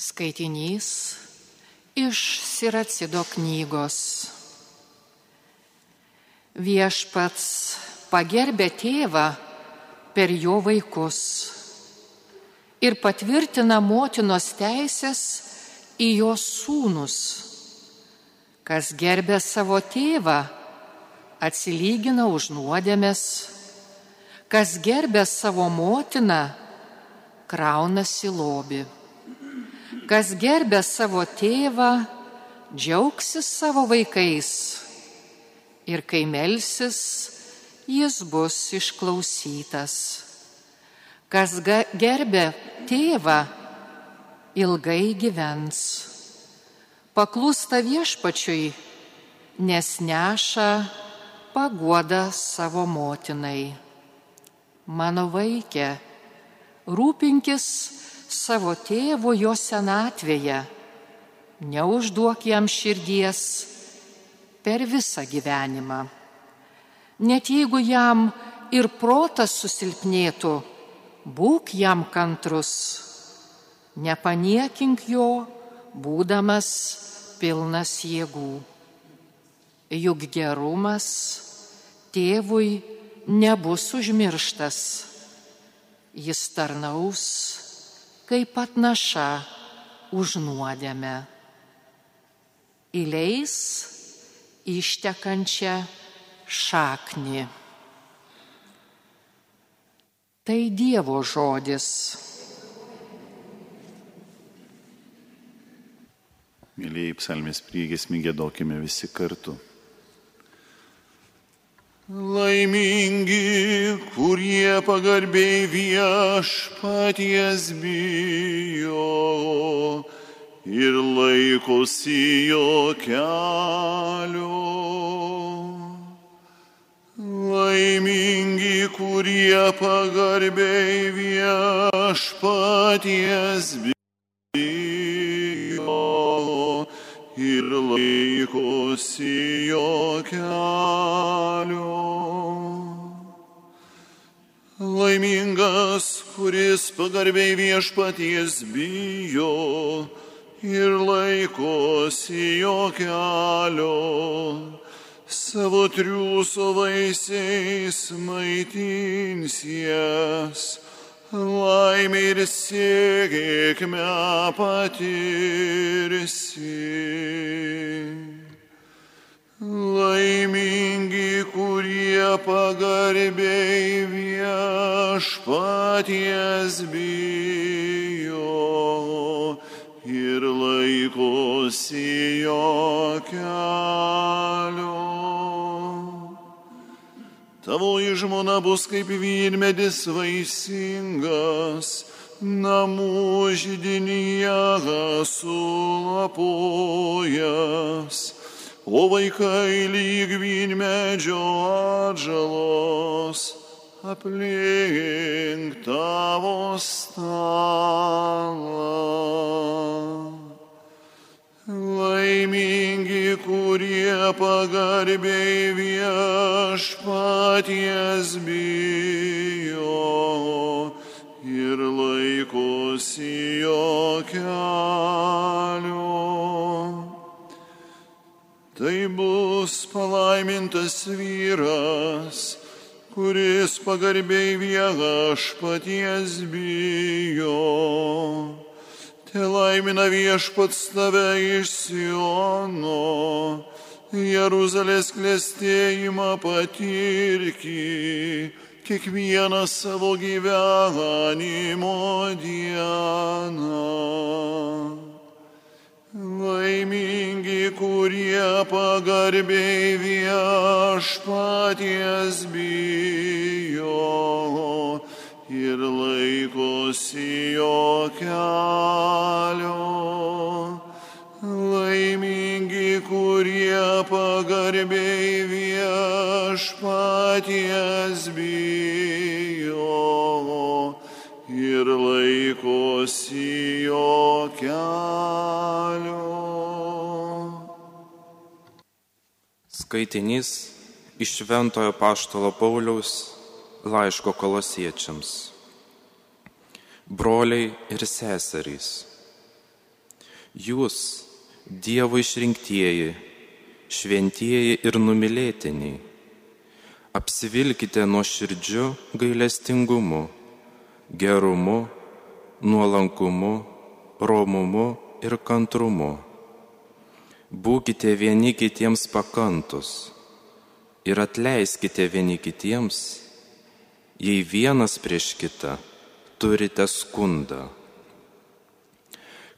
Skaitinys iš Siracido knygos. Viešpats pagerbė tėvą per jo vaikus ir patvirtina motinos teisės į jos sūnus. Kas gerbė savo tėvą, atsilygina už nuodėmės, kas gerbė savo motiną, kraunasi lobi. Kas gerbė savo tėvą, džiaugsis savo vaikais ir kai melsis, jis bus išklausytas. Kas gerbė tėvą, ilgai gyvens. Paklūsta viešpačiui, nes neša paguoda savo motinai. Mano vaikė, rūpinkis savo tėvo jo senatvėje, neužduok jam širdies per visą gyvenimą. Net jeigu jam ir protas susilpnėtų, būk jam kantrus, nepaniekink jo, būdamas pilnas jėgų. Juk gerumas tėvui nebus užmirštas, jis tarnaus kaip pat naša už nuodėmę. Įleis ištekančią šaknį. Tai Dievo žodis. Mėlyjei psalmės priegesmį gėdokime visi kartu. Laimingi, kurie pagarbiai viešpaties bijo ir laikosi jo kelio. Laimingi, kurie pagarbiai viešpaties bijo ir laikosi jo kelio. Laimingas, kuris pagarbiai viešpaties bijo ir laikosi jo kelio, savo triūso vaisiais maitinsies, laimė ir sėkmę patirsi. Laimingi, kurie pagarbiai viešpaties bijo ir laikosi jo kelio. Tavo žmona bus kaip vynmedis vaisingas, namų židinyje sulapojas o vaikai lyg vynmedžio atžalos aplink tavo stalą. Laimingi, kurie pagarbiai viešpaties bijo palaimintas vyras, kuris pagarbiai viešpaties bijo. Te laimina viešpats tave iš Siono, Jeruzalės klėstėjimą patirki kiekvieną savo gyvenimo dieną. Pagarbiai viešpaties bijo ir laikosi jo kelio. Laimingi, kurie pagarbiai viešpaties bijo ir laikosi jo kelio. Skaitinys iš Šventojo Paštalo Pauliaus laiško kolosiečiams. Broliai ir seserys, Jūs, Dievo išrinktieji, šventieji ir numylėtiniai, apsivilkite nuo širdžių gailestingumu, gerumu, nuolankumu, romumu ir kantrumu. Būkite vieni kitiems pakantus ir atleiskite vieni kitiems, jei vienas prieš kitą turite skundą.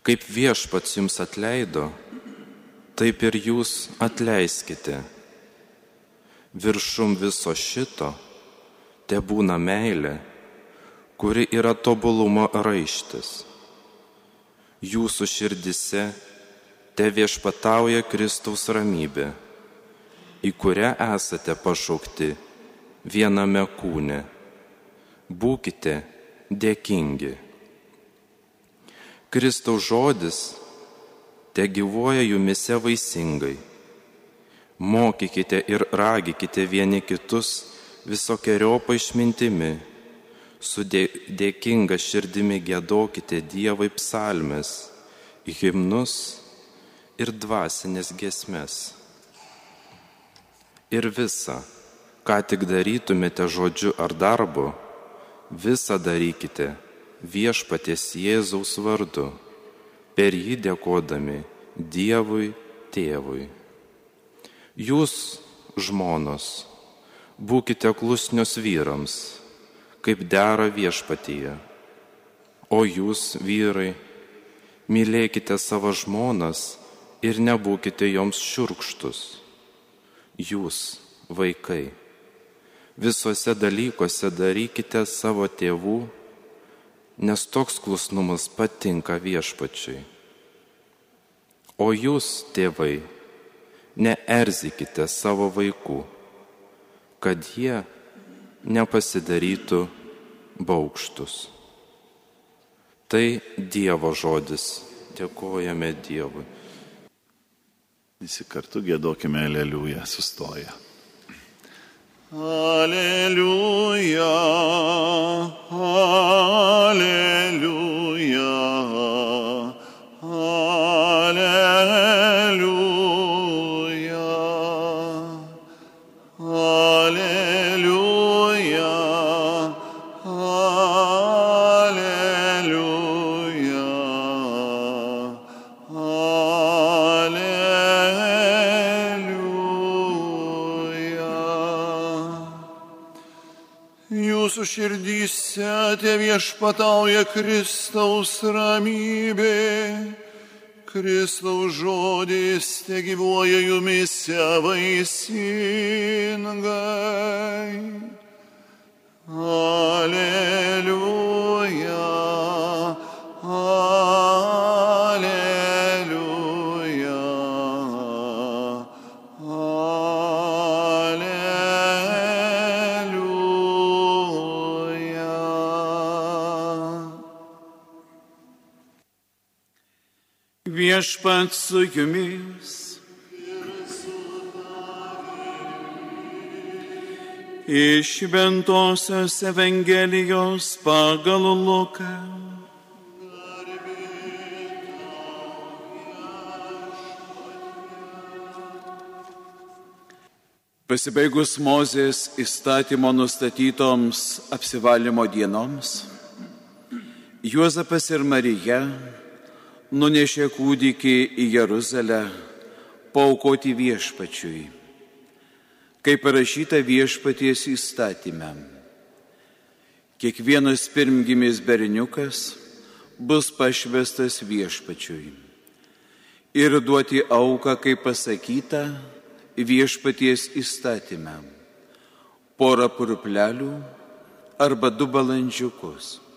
Kaip viešpats jums atleido, taip ir jūs atleiskite. Viršum viso šito te būna meilė, kuri yra tobulumo raištis. Jūsų širdise te viešpatauja Kristaus ramybė, į kurią esate pašaukti viename kūne. Būkite dėkingi. Kristaus žodis te gyvoja jumise vaisingai. Mokykite ir ragykite vieni kitus visokiojopai išmintimi, su dėkinga širdimi gėdokite Dievui psalmes, himnus ir dvasinės gesmes. Ir visa, ką tik darytumėte žodžiu ar darbu, visą darykite viešpaties Jėzaus vardu, per jį dėkodami Dievui tėvui. Jūs, žmonos, būkite klusnios vyrams, kaip dera viešpatyje. O jūs, vyrai, mylėkite savo žmonas ir nebūkite joms širkštus. Jūs, vaikai, visuose dalykuose darykite savo tėvų, nes toks klusnumas patinka viešpačiai. O jūs, tėvai, neerzikite savo vaikų, kad jie nepasidarytų baukštus. Tai Dievo žodis. Dėkojame Dievui. Visi kartu gėdokime. Aleliuja, aleliuja, aleliuja, Jūsų širdyse te viešpatauja Kristaus ramybė. Kristaus žodis te gyvuoja jumise vaisingai. Viešpats su jumis. Iš Ventosios Evangelijos pagal Luką. Pasibaigus Mozės įstatymo nustatytoms apsivalymo dienoms, Juozapas ir Marija nunešė kūdikį į Jeruzalę paukoti viešpačiui, kaip parašyta viešpaties įstatymę. Kiekvienas pirmgimis berniukas bus pašvestas viešpačiui ir duoti auką, kaip pasakyta, viešpaties įstatymę - porą purplelių arba du balandžiukus.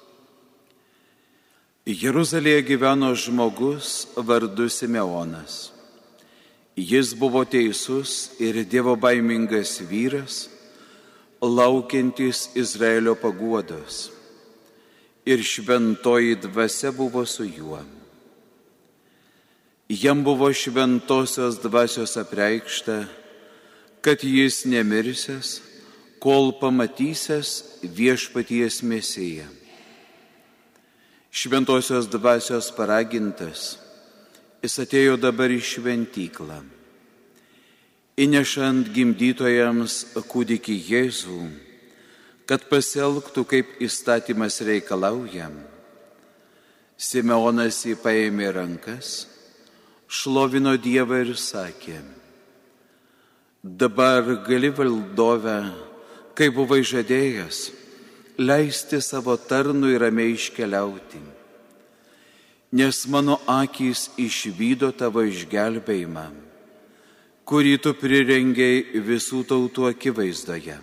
Jeruzalėje gyveno žmogus vardu Simeonas. Jis buvo teisus ir dievo baimingas vyras, laukiantis Izraelio paguodos. Ir šventoji dvasia buvo su juo. Jam buvo šventosios dvasios apreikšta, kad jis nemirsęs, kol pamatysęs viešpaties mesiją. Šventosios dvasios paragintas, Jis atėjo dabar į šventyklą, įnešant gimdytojams kūdikį Jėzų, kad pasielgtų kaip įstatymas reikalauja. Simeonas jį paėmė rankas, šlovino Dievą ir sakė, dabar gali valdovę, kaip buvai žadėjęs, leisti savo tarnui ramiai iškeliauti, nes mano akys išvydo tavo išgelbėjimą, kurį tu prirengiai visų tautų akivaizdoje.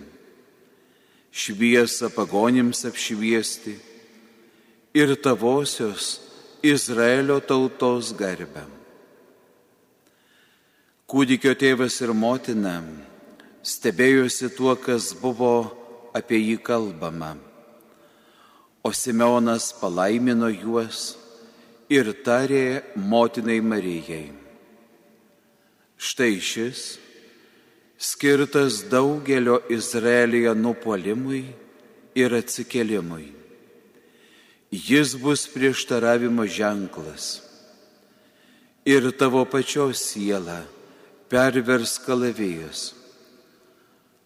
Šviesą pagonims apšviesti ir tavosios Izraelio tautos garbę. Kūdikio tėvas ir motina stebėjosi tuo, kas buvo apie jį kalbama. O Simeonas palaimino juos ir tarė motinai Marijai. Štai šis, skirtas daugelio Izraelija nupolimui ir atsikelimui. Jis bus prieštaravimo ženklas. Ir tavo pačios siela pervers kalavijas,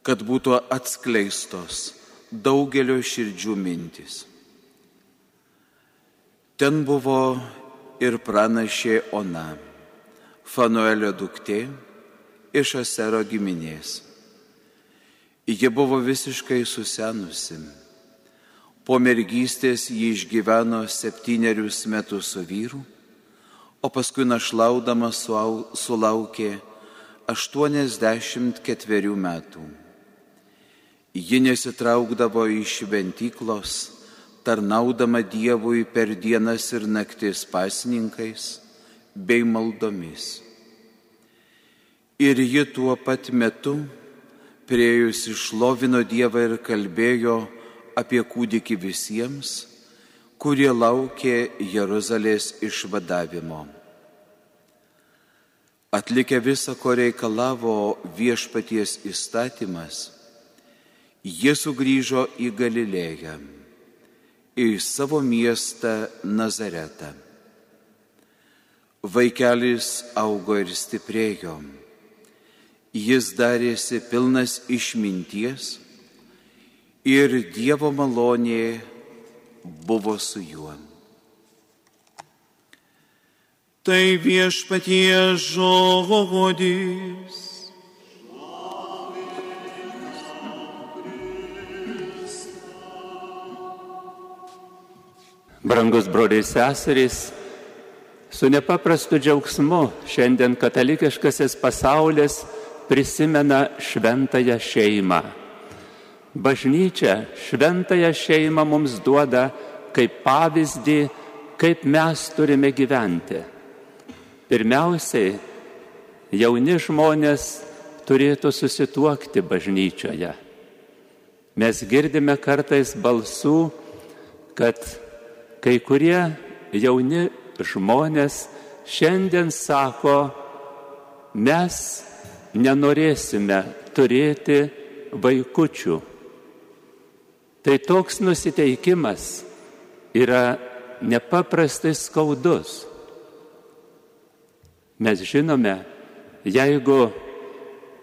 kad būtų atskleistos daugelio širdžių mintis. Ten buvo ir pranašė Ona, Fanuelio duktė iš Asero giminės. Ji buvo visiškai susenusi. Po mergystės ji išgyveno septynerius metus su vyru, o paskui našlaudama sulaukė 84 metų. Ji nesitraukdavo iš šventyklos, tarnaudama Dievui per dienas ir naktis pasininkais bei maldomis. Ir ji tuo pat metu priejusi šlovino Dievą ir kalbėjo apie kūdikį visiems, kurie laukė Jeruzalės išvadavimo. Atlikę visą, ko reikalavo viešpaties įstatymas, jie sugrįžo į Galilėją, į savo miestą Nazaretą. Vaikelis augo ir stiprėjo, jis darėsi pilnas išminties ir Dievo malonė buvo su juo. Tai viešpatie žodis. Brangus broliai seserys, su nepaprastu džiaugsmu šiandien katalikiškasis pasaulis prisimena šventąją šeimą. Bažnyčia šventąją šeimą mums duoda kaip pavyzdį, kaip mes turime gyventi. Pirmiausiai, jauni žmonės turėtų susituokti bažnyčioje. Mes girdime kartais balsų, kad kai kurie jauni žmonės šiandien sako, mes nenorėsime turėti vaikučių. Tai toks nusiteikimas yra nepaprastai skaudus. Mes žinome, jeigu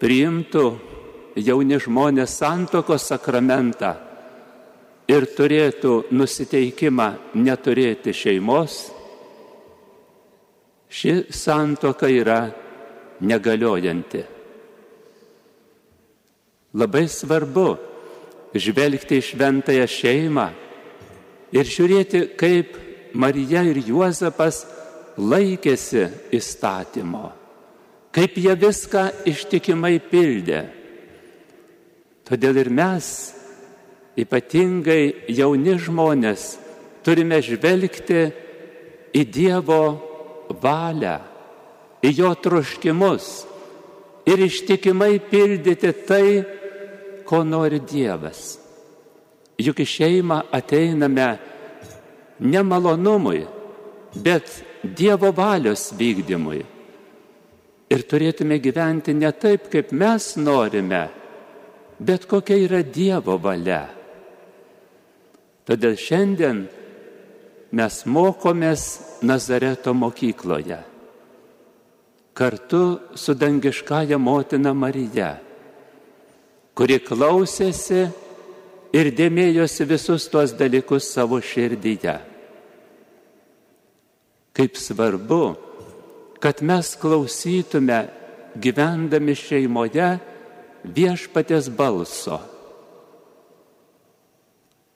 priimtų jauni žmonės santokos sakramentą ir turėtų nusiteikimą neturėti šeimos, ši santoka yra negaliojanti. Labai svarbu žvelgti į šventąją šeimą ir žiūrėti, kaip Marija ir Juozapas laikėsi įstatymo, kaip jie viską ištikimai pildė. Todėl ir mes, ypatingai jauni žmonės, turime žvelgti į Dievo valią, į jo troškimus ir ištikimai pildyti tai, ko nori Dievas. Juk į šeimą ateiname ne malonumui, bet Dievo valios vykdymui. Ir turėtume gyventi ne taip, kaip mes norime, bet kokia yra Dievo valia. Todėl šiandien mes mokomės Nazareto mokykloje. kartu su dangiškąja motina Marija, kuri klausėsi ir dėmėjosi visus tuos dalykus savo širdyje. Kaip svarbu, kad mes klausytume gyvendami šeimoje viešpatės balso.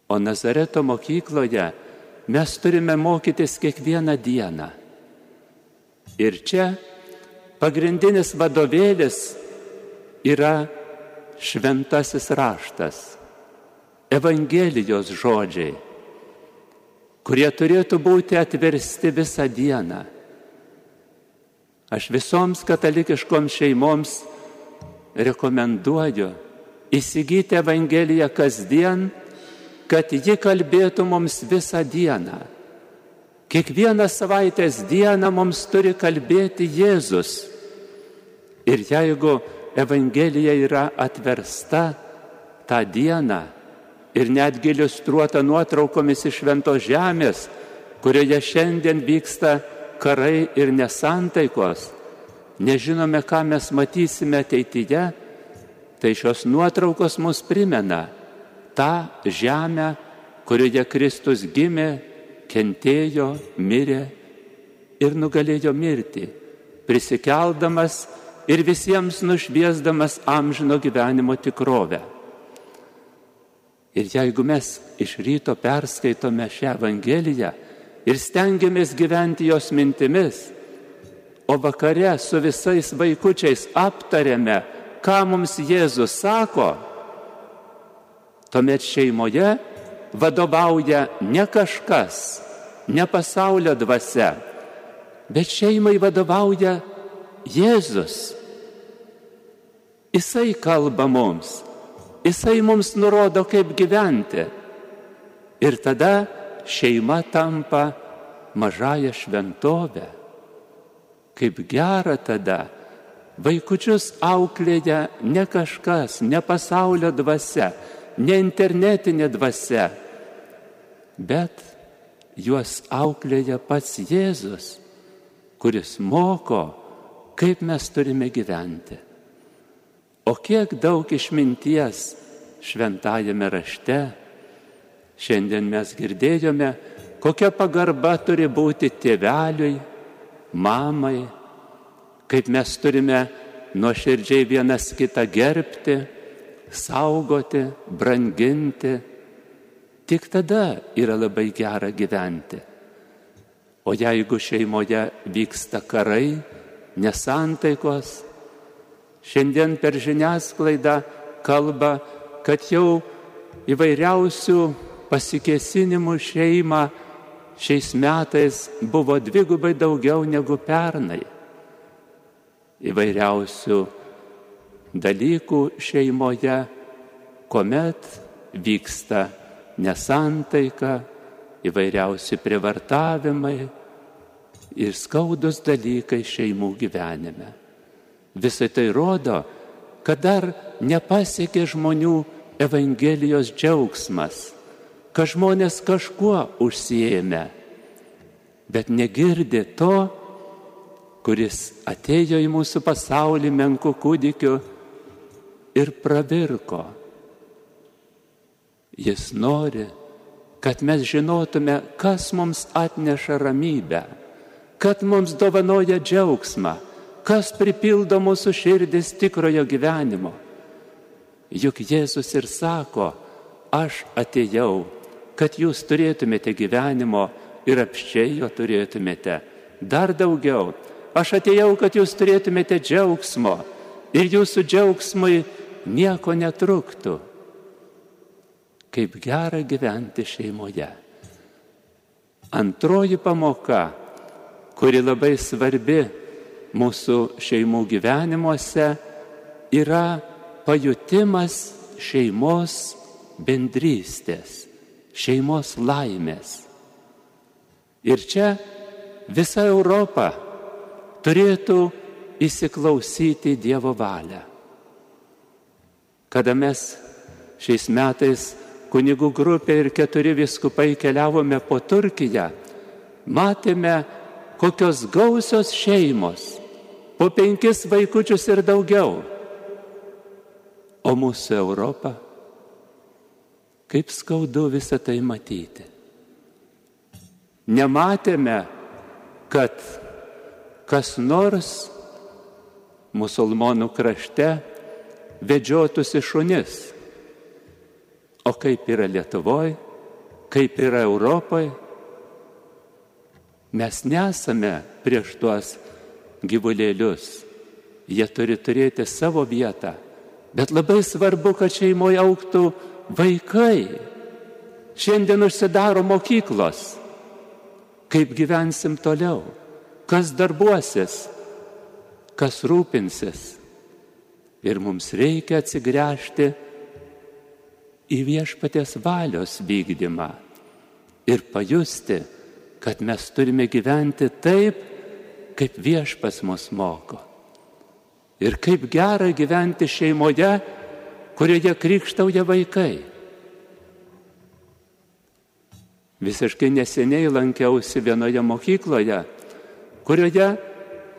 O Nazareto mokykloje mes turime mokytis kiekvieną dieną. Ir čia pagrindinis vadovėlis yra šventasis raštas, Evangelijos žodžiai, kurie turėtų būti atversti visą dieną. Aš visoms katalikiškoms šeimoms rekomenduoju įsigyti Evangeliją kasdien, kad ji kalbėtų mums visą dieną. Kiekvieną savaitės dieną mums turi kalbėti Jėzus. Ir jeigu Evangelija yra atversta tą dieną ir netgi iliustruota nuotraukomis iš šventos žemės, kurioje šiandien vyksta karai ir nesantaikos, nežinome, ką mes matysime ateityje, tai šios nuotraukos mus primena tą žemę, kurioje Kristus gimė, kentėjo, mirė ir nugalėjo mirtį, prisikeldamas ir visiems nušviesdamas amžino gyvenimo tikrovę. Ir jeigu mes iš ryto perskaitome šią Evangeliją ir stengiamės gyventi jos mintimis, o vakare su visais vaikučiais aptarėme, ką mums Jėzus sako, tuomet šeimoje vadovauja ne kažkas, ne pasaulio dvasia, bet šeimai vadovauja Jėzus. Jisai kalba mums, jisai mums nurodo, kaip gyventi. Ir tada šeima tampa mažąją šventovę. Kaip gera tada, vaikučius auklėja ne kažkas, ne pasaulio dvasia, ne internetinė dvasia, bet juos auklėja pats Jėzus, kuris moko, kaip mes turime gyventi. O kiek daug išminties šventajame rašte. Šiandien mes girdėjome, kokia pagarba turi būti tėveliui, mamai, kaip mes turime nuoširdžiai vienas kitą gerbti, saugoti, branginti. Tik tada yra labai gera gyventi. O jeigu šeimoje vyksta karai, nesantaikos, Šiandien per žiniasklaidą kalba, kad jau įvairiausių pasikesinimų šeimą šiais metais buvo dvigubai daugiau negu pernai. Įvairiausių dalykų šeimoje, kuomet vyksta nesantaika, įvairiausi privartavimai ir skaudus dalykai šeimų gyvenime. Visai tai rodo, kad dar nepasiekė žmonių Evangelijos džiaugsmas, kad žmonės kažkuo užsijėmė, bet negirdi to, kuris atėjo į mūsų pasaulį menkų kūdikiu ir pravirko. Jis nori, kad mes žinotume, kas mums atneša ramybę, kad mums dovanoja džiaugsmą, kas pripildo mūsų širdis tikrojo gyvenimo. Juk Jėzus ir sako, aš atėjau, kad jūs turėtumėte gyvenimo ir apščiai jo turėtumėte. Dar daugiau, aš atėjau, kad jūs turėtumėte džiaugsmo ir jūsų džiaugsmui nieko netruktų. Kaip gera gyventi šeimoje. Antroji pamoka, kuri labai svarbi mūsų šeimų gyvenimuose yra pajutimas šeimos bendrystės, šeimos laimės. Ir čia visa Europa turėtų įsiklausyti Dievo valią. Kada mes šiais metais kunigų grupė ir keturi viskupai keliavome po Turkiją, matėme, kokios gausios šeimos po penkis vaikučius ir daugiau. O mūsų Europa, kaip skaudu visą tai matyti. Nematėme, kad kas nors musulmonų krašte vedžiotųsi šunis. O kaip yra Lietuvoje, kaip yra Europoje, mes nesame prieš tuos gyvulėlius. Jie turi turėti savo vietą. Bet labai svarbu, kad šeimoje auktų vaikai. Šiandien užsidaro mokyklos. Kaip gyvensim toliau? Kas darbuosis? Kas rūpinsis? Ir mums reikia atsigręžti į viešpatės valios vykdymą ir pajusti, kad mes turime gyventi taip, kaip viešpas mus moko. Ir kaip gera gyventi šeimoje, kurioje krikštauja vaikai. Visiškai neseniai lankiausi vienoje mokykloje, kurioje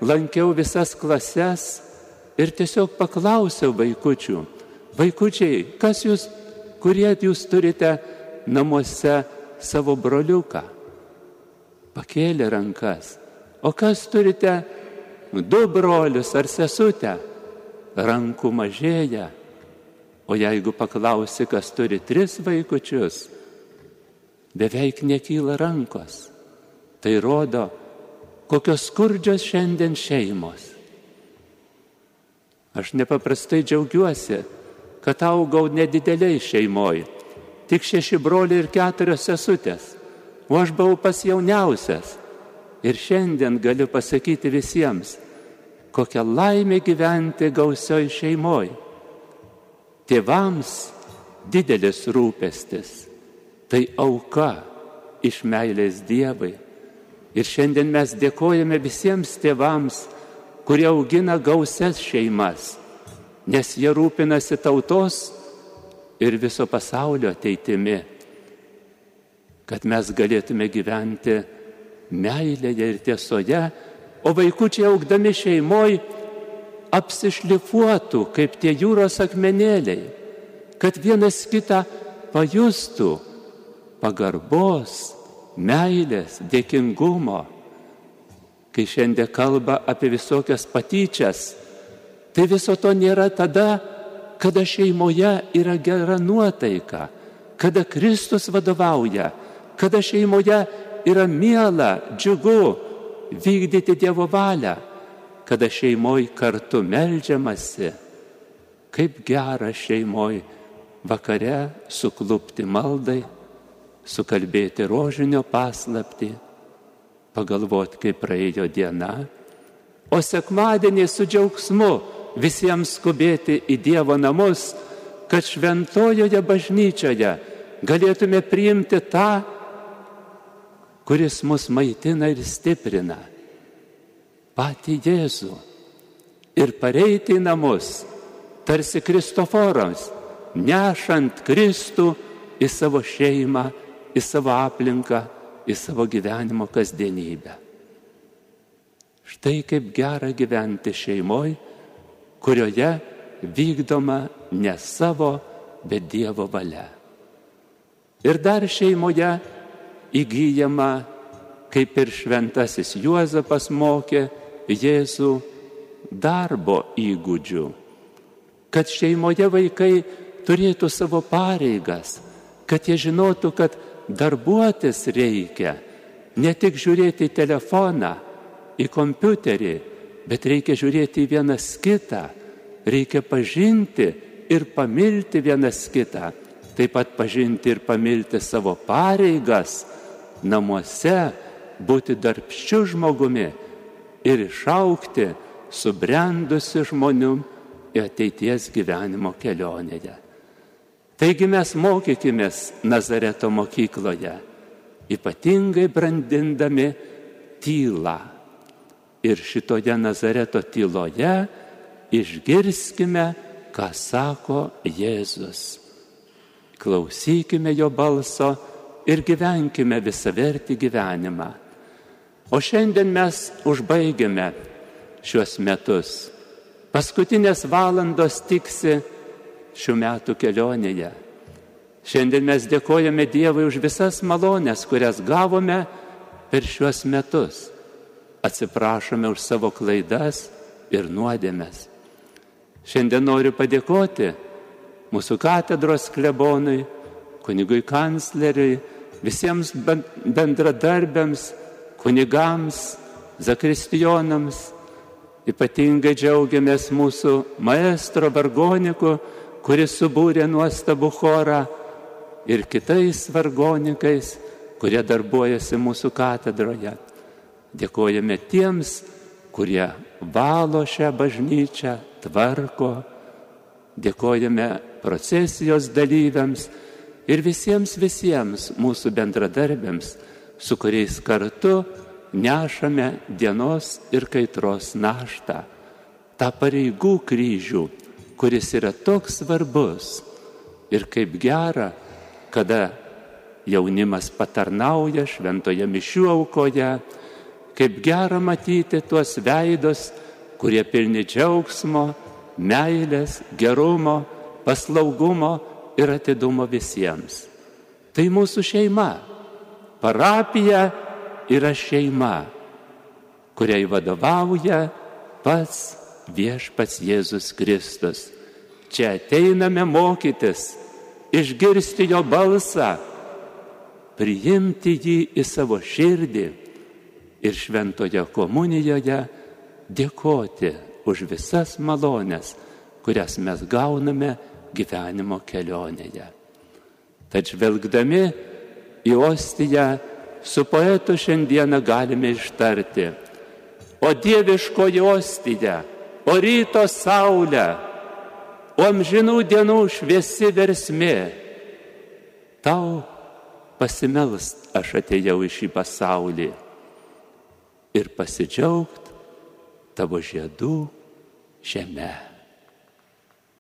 lankiau visas klases ir tiesiog paklausiau vaikučių, vaikučiai, kas jūs, kurie jūs turite namuose savo broliuką? Pakėlė rankas. O kas turite du brolius ar sesutę? Rankų mažėja. O jeigu paklausi, kas turi tris vaikučius, beveik nekyla rankos. Tai rodo, kokios skurdžios šiandien šeimos. Aš nepaprastai džiaugiuosi, kad augau nedideliai šeimoje. Tik šeši broliai ir keturios sesutės. O aš buvau pas jauniausias. Ir šiandien galiu pasakyti visiems, kokia laimė gyventi gausioj šeimoje. Tėvams didelis rūpestis - tai auka iš meilės Dievui. Ir šiandien mes dėkojame visiems tėvams, kurie augina gausias šeimas, nes jie rūpinasi tautos ir viso pasaulio ateitimi kad mes galėtume gyventi meilėje ir tiesoje, o vaikučiai augdami šeimoje apsišlifuotų kaip tie jūros akmenėliai, kad vienas kitą pajustų pagarbos, meilės, dėkingumo. Kai šiandien kalba apie visokias patyčias, tai viso to nėra tada, kada šeimoje yra gera nuotaika, kada Kristus vadovauja, kada šeimoje yra miela, džiugu vykdyti Dievo valią, kada šeimoje kartu melžiamasi, kaip gera šeimoje vakare suklupti maldai, sukalbėti rožinio paslapti, pagalvoti, kaip praėjo diena, o sekmadienį su džiaugsmu visiems skubėti į Dievo namus, kad šventojoje bažnyčioje galėtume priimti tą, kuris mus maitina ir stiprina, patį Jėzų ir pareiti į namus, tarsi Kristoforams, nešant Kristų į savo šeimą, į savo aplinką, į savo gyvenimo kasdienybę. Štai kaip gera gyventi šeimoje, kurioje vykdoma ne savo, bet Dievo valia. Ir dar šeimoje įgyjama, kaip ir šventasis Juozapas mokė Jėzų darbo įgūdžių, kad šeimoje vaikai turėtų savo pareigas, kad jie žinotų, kad darbuotis reikia, ne tik žiūrėti į telefoną, į kompiuterį, bet reikia žiūrėti į vienas kitą, reikia pažinti ir pamilti vienas kitą, taip pat pažinti ir pamilti savo pareigas, namuose, būti darbščiu žmogumi ir išaukti subrendusi žmonių į ateities gyvenimo kelionėje. Taigi mes mokykimės Nazareto mokykloje, ypatingai brandindami tylą. Ir šitoje Nazareto tyloje išgirskime, ką sako Jėzus. Klausykime jo balso ir gyvenkime visavertį gyvenimą. O šiandien mes užbaigiame šiuos metus. Paskutinės valandos tiksi šių metų kelionėje. Šiandien mes dėkojame Dievui už visas malonės, kurias gavome per šiuos metus. Atsiprašome už savo klaidas ir nuodėmės. Šiandien noriu padėkoti mūsų katedros klebonui, kunigui kancleriui, visiems bendradarbiams, kunigams, zakristijonams. Ypatingai džiaugiamės mūsų maestro vargoniku, kuris subūrė nuostabų chorą ir kitais vargonikais, kurie darbuojasi mūsų katedroje. Dėkojame tiems, kurie valo šią bažnyčią, tvarko. Dėkojame procesijos dalyviams ir visiems visiems mūsų bendradarbiams, su kuriais kartu nešame dienos ir kaitros naštą, tą pareigų kryžių, kuris yra toks svarbus ir kaip gera, kada jaunimas patarnauja šventoje mišių aukoje, kaip gera matyti tuos veidus, kurie pilni džiaugsmo, meilės, gerumo, paslaugumo ir atidumo visiems. Tai mūsų šeima. Parapija yra šeima, kuriai vadovauja pats viešpats Jėzus Kristus. Čia ateiname mokytis, išgirsti jo balsą, priimti jį į savo širdį ir šventoje komunijoje dėkoti už visas malonės, kurias mes gauname gyvenimo kelionėje. Tad žvelgdami į ostiją su poetu šiandieną galime ištarti, o dieviškoji ostija, o ryto saulė, o amžinų dienų šviesi versmė, tau pasimelst aš atėjau į šį pasaulį ir pasidžiaugt tavo žiedų žemę.